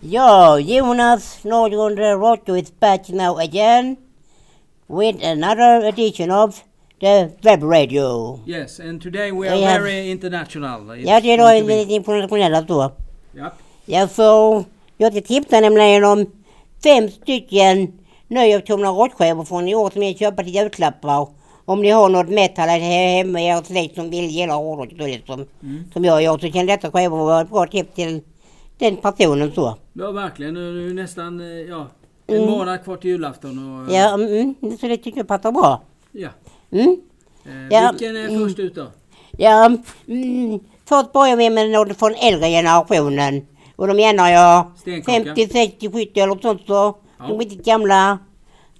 Ja, Jonas Nordgren Radio is back now again with another edition of the web radio. Yes, and today we are have- very international. It's Ja, det är då going to be- lite internationella så. Ja. Jag får, jag ska tipsa nämligen om fem stycken nyuppkomna råttskivor från i år som ni köper till julklappar. Om ni har något metal hemma i er släkt som vill gilla hårdrock och dåligt som, Mm. som jag gör så kan detta skivor vara ett bra tips till den personen så. ja, verkligen. Nu är nästan eh, ja, en Mm. månad kvar till julafton. Och, Ja, mm, så det tycker jag passar bra. ja. Mm. Eh, Ja, Vilken är mm. först ut då? Ja, mm, först börjar vi med något från äldre generationen. Och då menar jag Stenkaka. 50, 60, 70 eller sånt så. Ja. De riktigt gamla.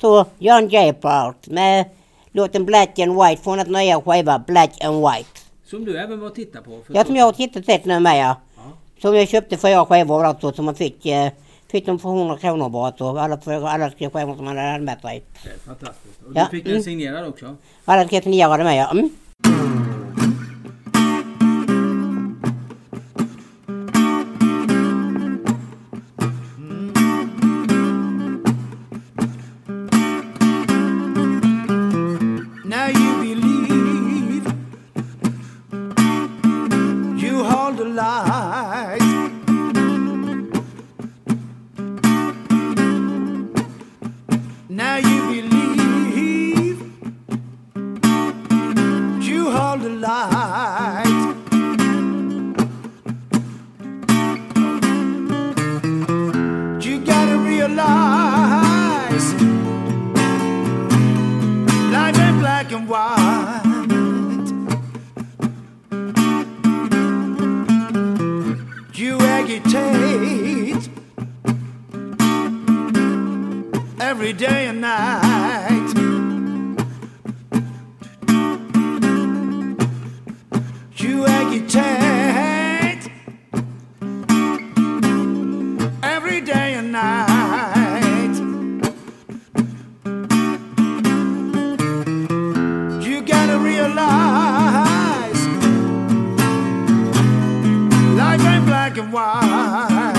Så Jan Jeppard med låten Black and White från ett nya skiva Black and White. Som du även var och titta på? Ja, som jag har tittat sett nu med ja. Ja. Som jag köpte fyra skivor alltså som man fick. Eh, fick dem för 100 kronor bara så. Alla, fyra, alla tre skivor som man hade med sig. Det är fantastiskt. Och Ja, du fick mm. den signerad också? Alla tre signerade med ja. Mm. Black and white.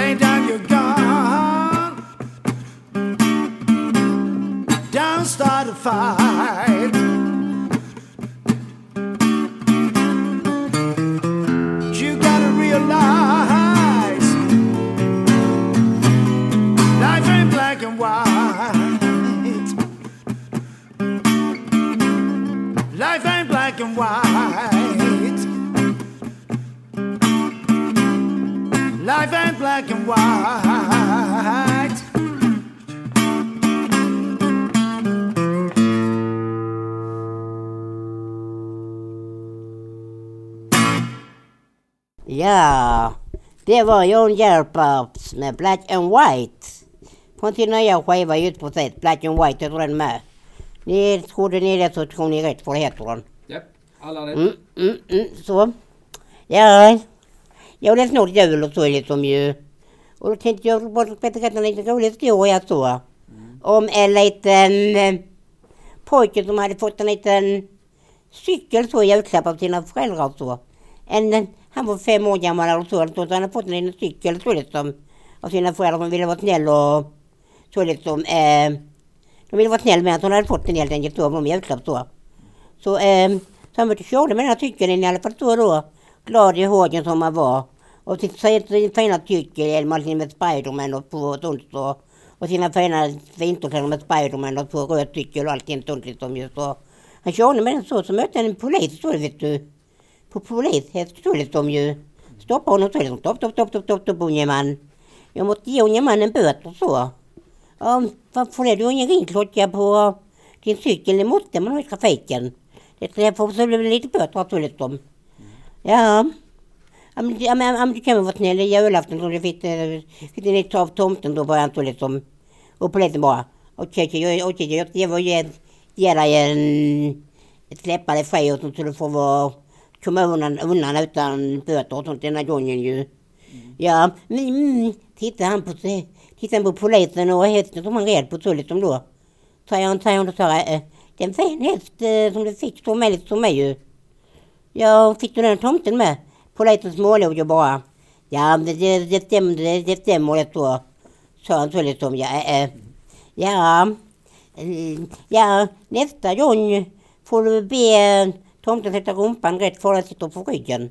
Lay down your gun. Don't start a fight. White. Ja, det var John Jerpards med Black and White. Från sin nya skiva just precis, Black and White heter den med. Ni trodde ni det så tror ni rätt för det heter den. Ja, alla rätt. Mm, mm, mm, så. Ja, ja det är snart jul och så liksom ju. Och då tänkte jag bara Peter en liten rolig historia så. Om en liten eh, pojke som hade fått en liten cykel så i julklapp av sina föräldrar och så. En, han var fem år gammal eller så, så han hade fått en liten cykel så liksom av sina föräldrar som ville vara snäll och så liksom. Eh, De ville vara snäll med att hon hade fått den helt enkelt då, av julklapp då. Så, eh, så han var och körde med den här cykeln i alla fall så då. Glad i hågen som han var. Och sitt sin fina cykelhjälm och sin med Spiderman och på tunt och, Och sina fina vinterkläder med Spiderman och på röd cykel och allting tunt liksom just då. Han körde med den så, så mötte han en polis så vet du. På polishäst så liksom ju. Stoppade honom så liksom. Stopp, stopp, stopp, stopp, stopp, stopp unge man. Jag måste ge unge mannen böter så. Ja, varför är du ingen ringklocka på din cykel? Det måste man ha i trafiken. Det får så lite böter så liksom. Ja. Ja men, ja, men, du kan väl vara snäll, det är julafton så du fick, eh, fick av tomten då började han så liksom. Och polisen bara, okej, okej, okej, jag ska ge, ge dig en, släppa dig fri och så du får vara, komma undan, undan utan böter och sånt denna gången ju. Ja, men mm, tittar han på, sig- tittar han på polisen och hästen som han red på så liksom då. Säger han, säger hon då. säger, eh, det är en fin häst eh, som du fick, som med lite som mig ju. Ja, fick du den tomten med? Polisen smålog ju bara. Ja, det, det, det stämmer, det, det stämmer det så. Sa han så liksom, ja, äh, äh. ja, eh, ja, nästa gång får du be tomten sätta rumpan rätt för att sitter på ryggen.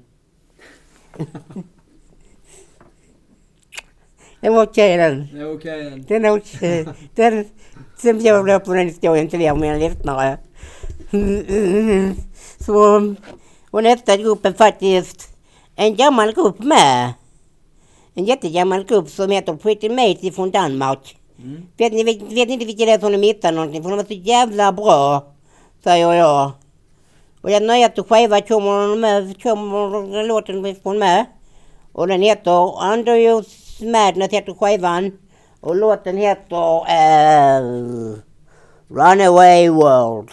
Det var okej den. Det är okej. Den är okej. Den, sen jag blev på den historien till er jag lättnare. Så, och nästa grupp är faktiskt en gammal grupp med. En jättegammal grupp som heter Pretty Mate från Danmark. Mm. Vet ni, vet, vet ni inte vilka det är som de hittar någonting? För de är så jävla bra, säger jag. Och den nyaste skivan kommer med, kommer låten från med. Och den heter Underuse Madness heter skivan. Och låten heter uh, Runaway World.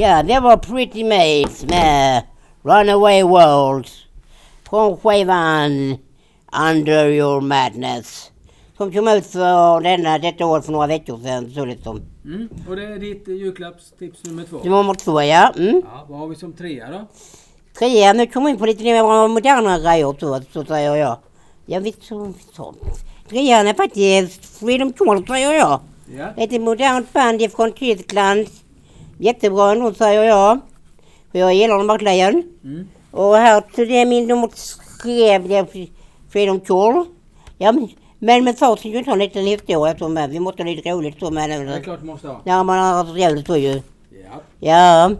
Ja, det var Pretty Mates med Runaway World från skivan Under Your Madness. Som kom ut för denna, detta år för några veckor sedan så det som. Mm. Och det är ditt julklappstips nummer två. Det var nummer två ja. Mm. Ja, vad har vi som trea då? Trea, nu kommer vi in på lite mer moderna grejer så, så säger jag. Jag vet så, så. Trean är faktiskt Freedom Call säger jag. Ja. Ett modernt band ifrån Tyskland. Jättebra nog säger jag. För jag gillar verkligen. Mm. Och här till det är min nummer tre, det Freedom Call. Ja, men, med kan ju ta en liten historia så med. Vi måste ha lite roligt så med. Det är klart du måste ha. När man har så jävligt så ju. Ja. Ja,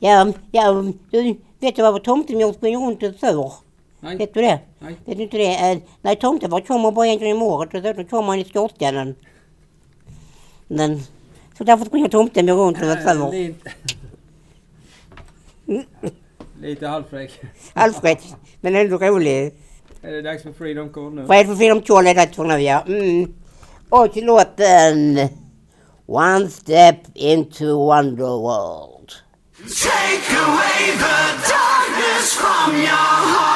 ja, ja, du vet du vad tomtemjölk springer runt och för? Nej. Vet du det? Nej. Vet du inte det? Eh, nej, tomten kommer bara en gång om året och då kommer han i skorstenen. Men, så därför springer tomten runt och Äh, för. Lite, lite halvfräck. Alfred, men ändå rolig. Är det dags för Freedom Call nu? Det för film Kjol är det för nu ja? Mm. Och till låten One Step Into Wonderworld. Take away the darkness from your heart.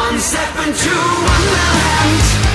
One step into wonderland.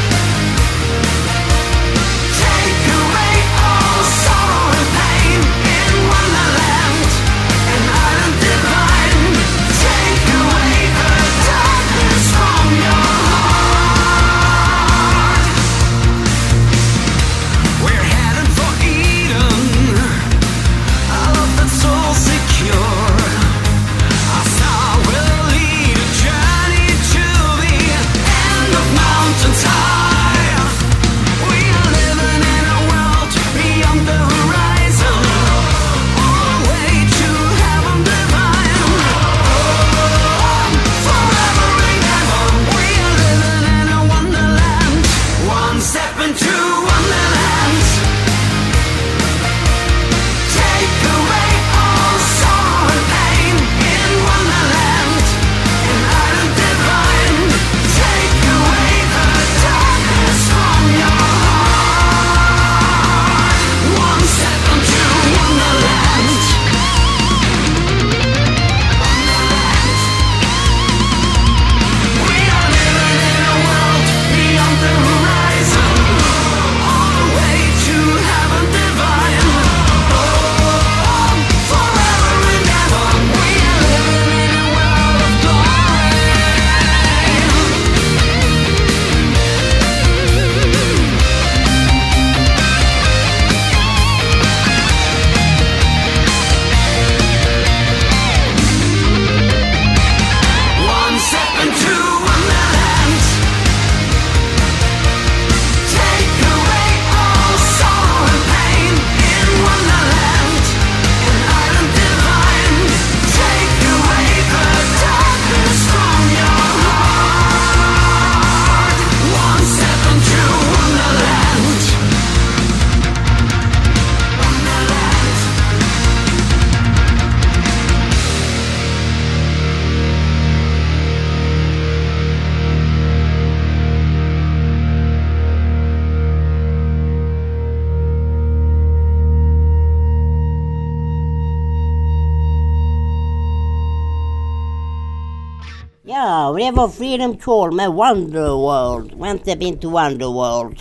Och det var Freedom Call med Wonderworld. Step into Wonderworld.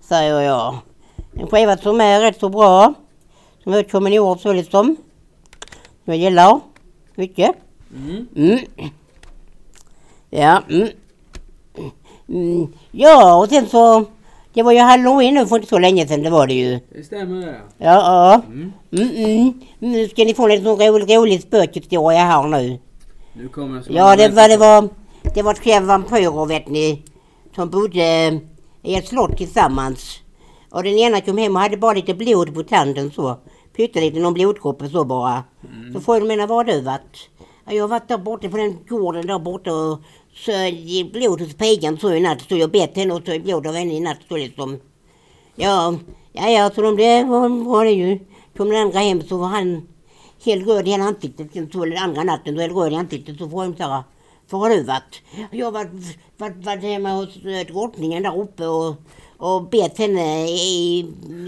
Säger jag. En skiva som är rätt så bra. som kommit i år så liksom. Jag gillar mycket. Mm. Mm. Ja, mm. Mm. Ja, och sen så... Det var ju halloween nu för inte så länge sedan, det var det ju. Det stämmer det. Ja, ja. Mm. Mm. Nu ska ni få sån rolig, rolig spökhistoria här nu. Nu kommer Ja, det var, det var, det var tre vampyrer vet ni. Som bodde i ett slott tillsammans. Och den ena kom hem och hade bara lite blod på tanden så. Pyttelite, någon blodkropp och så bara. Så frågade de henne, var du varit? Ja, jag har varit där borta på den gården där borta och sög i blod hos pigan så i natt. Så jag bet henne och sög blod av henne i natt så liksom. Ja, ja, ja, så de det var, var det ju. Kom den andra hem så var han helt röd i hela ansiktet. Sen så andra natten, då är det röd i ansiktet. Så får hon så här, var har du varit? Jag har varit, varit, varit hemma hos eh, drottningen där uppe och, och bet henne i,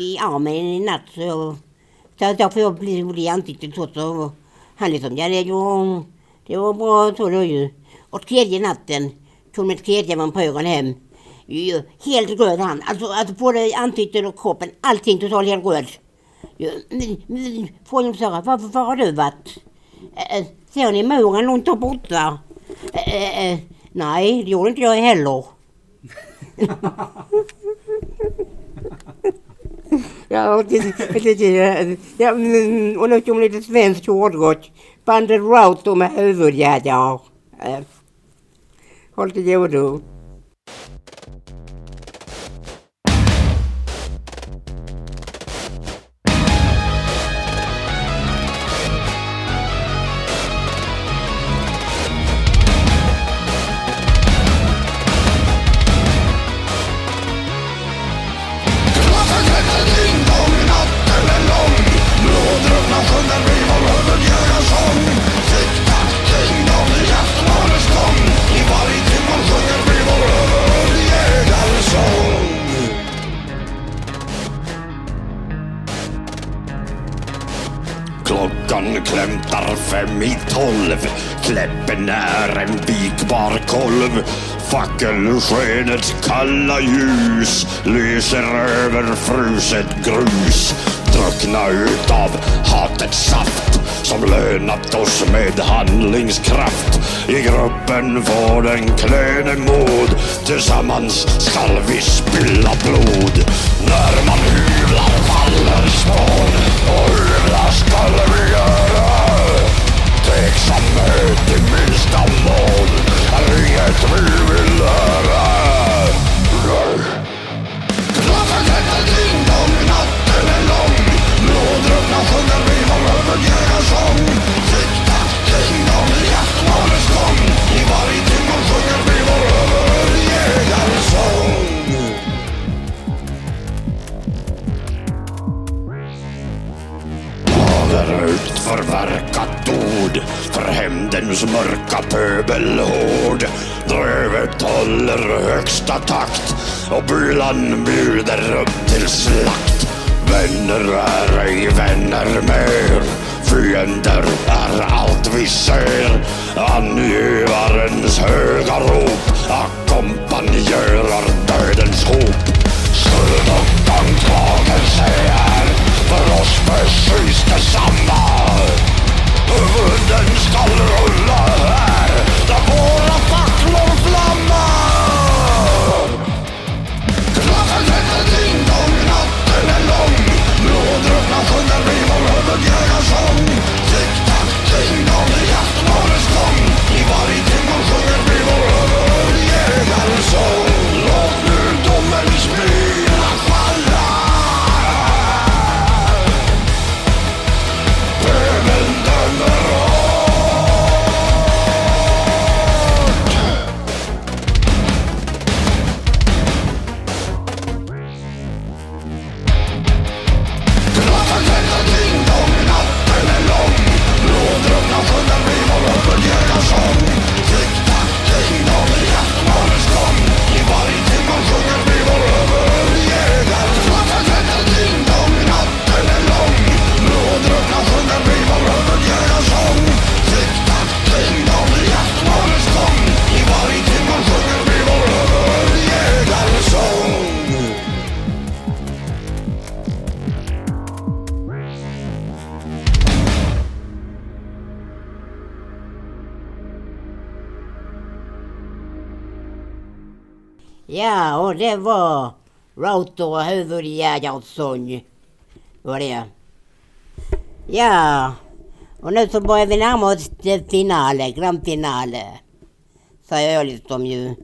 i armen i natt. Så jag, så därför jag blev röd i ansiktet så. så han liksom, ja det var, det var bra så det. ju. Och tredje natten kom den tredje vampyren hem. Helt röd han. Alltså, alltså både ansiktet och kroppen, allting totalt helt röd. Ja, men- men- var, var har du varit? Eh, eh, ser ni muren långt där borta? Eh, nej, det gjorde inte jag heller. ja, och det, det, det, ja, mm, och nu kommer lite svensk hårdrock. Bandet Router med huvudgäddor. Håll till godo. Klockan klämtar fem i tolv. Kläppen är en vikbar kolv. Fackelskenets kalla ljus lyser över fruset grus. Druckna utav hatets saft som lönat oss med handlingskraft. I gruppen får den klöne mod. Tillsammans skall vi spilla blod. När man hyvlar faller spån och hyvlar skall vi göra. Woo! Och det var Router och Huvud Gerhardsson. Var det. Ja, och nu så börjar vi närma oss det finale, grand finale. Säger jag liksom ju.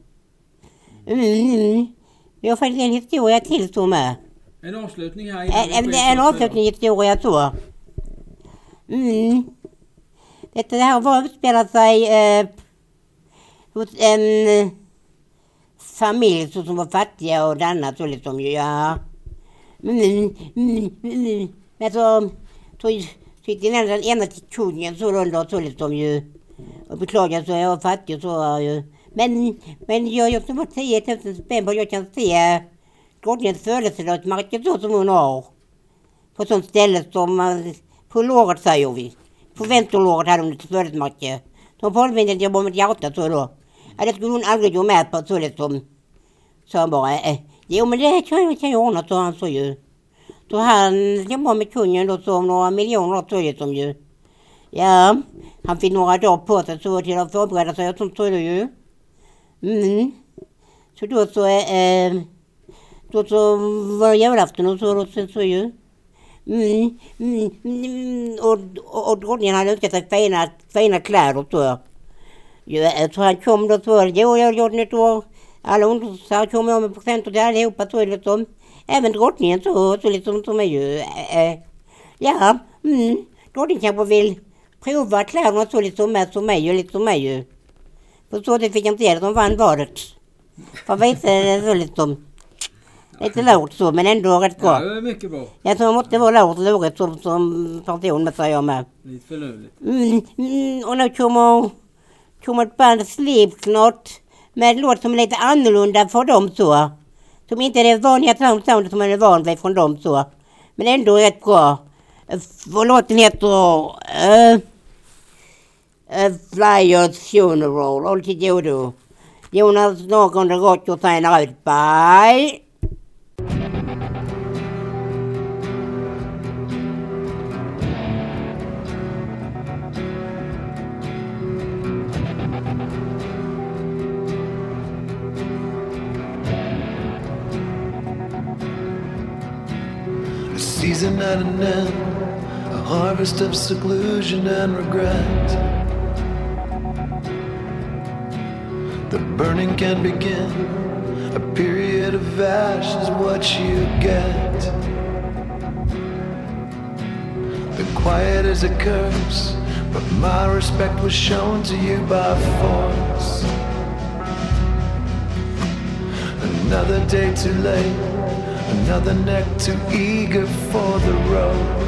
Mm, mm. Vi har faktiskt en historia till så med. En avslutning här En, en, en avslutning historia så. Mm. Detta här var utspelar sig eh, hos en familj så som var fattiga och annat så liksom ju, ja. Mm, mm, mm. Men alltså, så, så sitter den ena, ena till kungen så under så liksom ju. Och beklagade så jag var fattig och så ju. Men, men jag, har som 10 000 spänn på jag kan se drottningens födelsedagsmärke så som hon har. På sånt ställe som, eh, på låret säger vi. På vänsterlåret hade hon ett födelsedagsmärke. De påminner jag om ett hjärta så då. Ja, det skulle hon aldrig gå med på så liksom. Så han bara, eh, eh, jo men det kan jag, kan jag ordna, sa han så ju. Så han jobbade med kungen då så om några miljoner så liksom ju. Ja, han fick några dagar på sig så till att förbereda sig och sånt så ju. Mm. Så då så, eh, eh, då så var det julafton och så, och sen så ju. Mm, mm, mm, och, och, och drottningen hade önskat sig fina, fina kläder så. Ja, så han kom då jag har gjort nytt år. Alla ungdomar kommer med presenter till allihopa så liksom. Även drottningen så, så liksom som är ju, eh, ja, mm, drottningen kanske vill prova kläderna så liksom med som mig och liksom mig ju. På så det fick jag inte det, de vann valet. För är det så liksom. Lite lågt så men ändå rätt Ja, bra. det är mycket bra. Jag tror det måste vara lågt lågt som, som person med jag med. Lite förlöjligt. Mm, mm, och nu kommer, kommer ett band Slipknot med en låt som är lite annorlunda för dem så. Som inte är det vanliga sound- soundet som man är van vid från dem så. Men ändå rätt bra. Och låten heter uh, uh, Flyers Funeral. Håll till godo. Jonas Norrgård och Roger signar ut. Bye! A season at an end, a harvest of seclusion and regret. The burning can begin, a period of ash is what you get. The quiet is a curse, but my respect was shown to you by force. Another day too late, another neck too eager for the road.